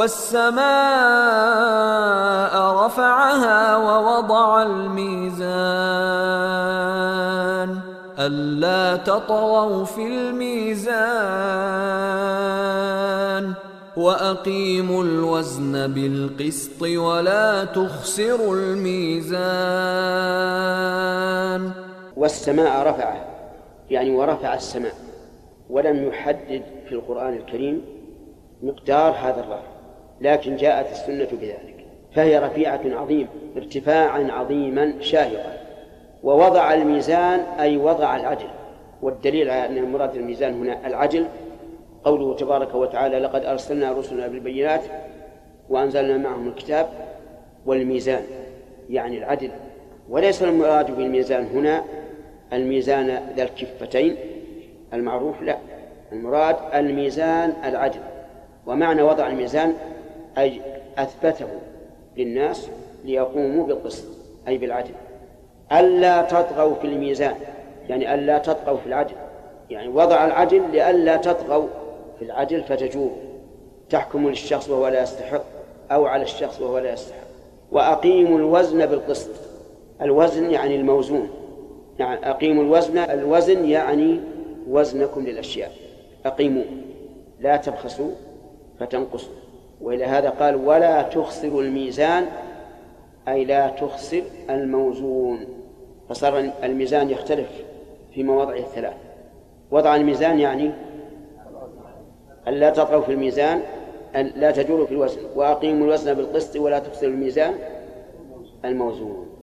والسماء رفعها ووضع الميزان ألا تطغوا في الميزان وأقيموا الوزن بالقسط ولا تخسروا الميزان والسماء رفعه يعني ورفع السماء ولم يحدد في القرآن الكريم مقدار هذا الرفع. لكن جاءت السنة بذلك. فهي رفيعة عظيمة ارتفاعا عظيما شاهقا. ووضع الميزان أي وضع العدل والدليل على أن المراد الميزان هنا العدل قوله تبارك وتعالى لقد أرسلنا رسلنا بالبينات وأنزلنا معهم الكتاب والميزان. يعني العدل. وليس المراد بالميزان هنا الميزان ذا الكفتين المعروف لا. المراد الميزان العدل. ومعنى وضع الميزان أي أثبته للناس ليقوموا بالقسط أي بالعدل. ألا تطغوا في الميزان يعني ألا تطغوا في العدل. يعني وضع العدل لئلا تطغوا في العدل فتجور تحكم للشخص وهو لا يستحق أو على الشخص وهو لا يستحق. وأقيموا الوزن بالقسط. الوزن يعني الموزون. يعني أقيموا الوزن الوزن يعني وزنكم للأشياء. أقيموا لا تبخسوا فتنقصوا. وإلى هذا قال ولا تخسروا الميزان أي لا تخسر الموزون. فصار الميزان يختلف في مواضعه الثلاث. وضع الميزان يعني ألا تطغوا في الميزان لا تجوروا في الوزن. وأقيموا الوزن بالقسط ولا تخسروا الميزان الموزون.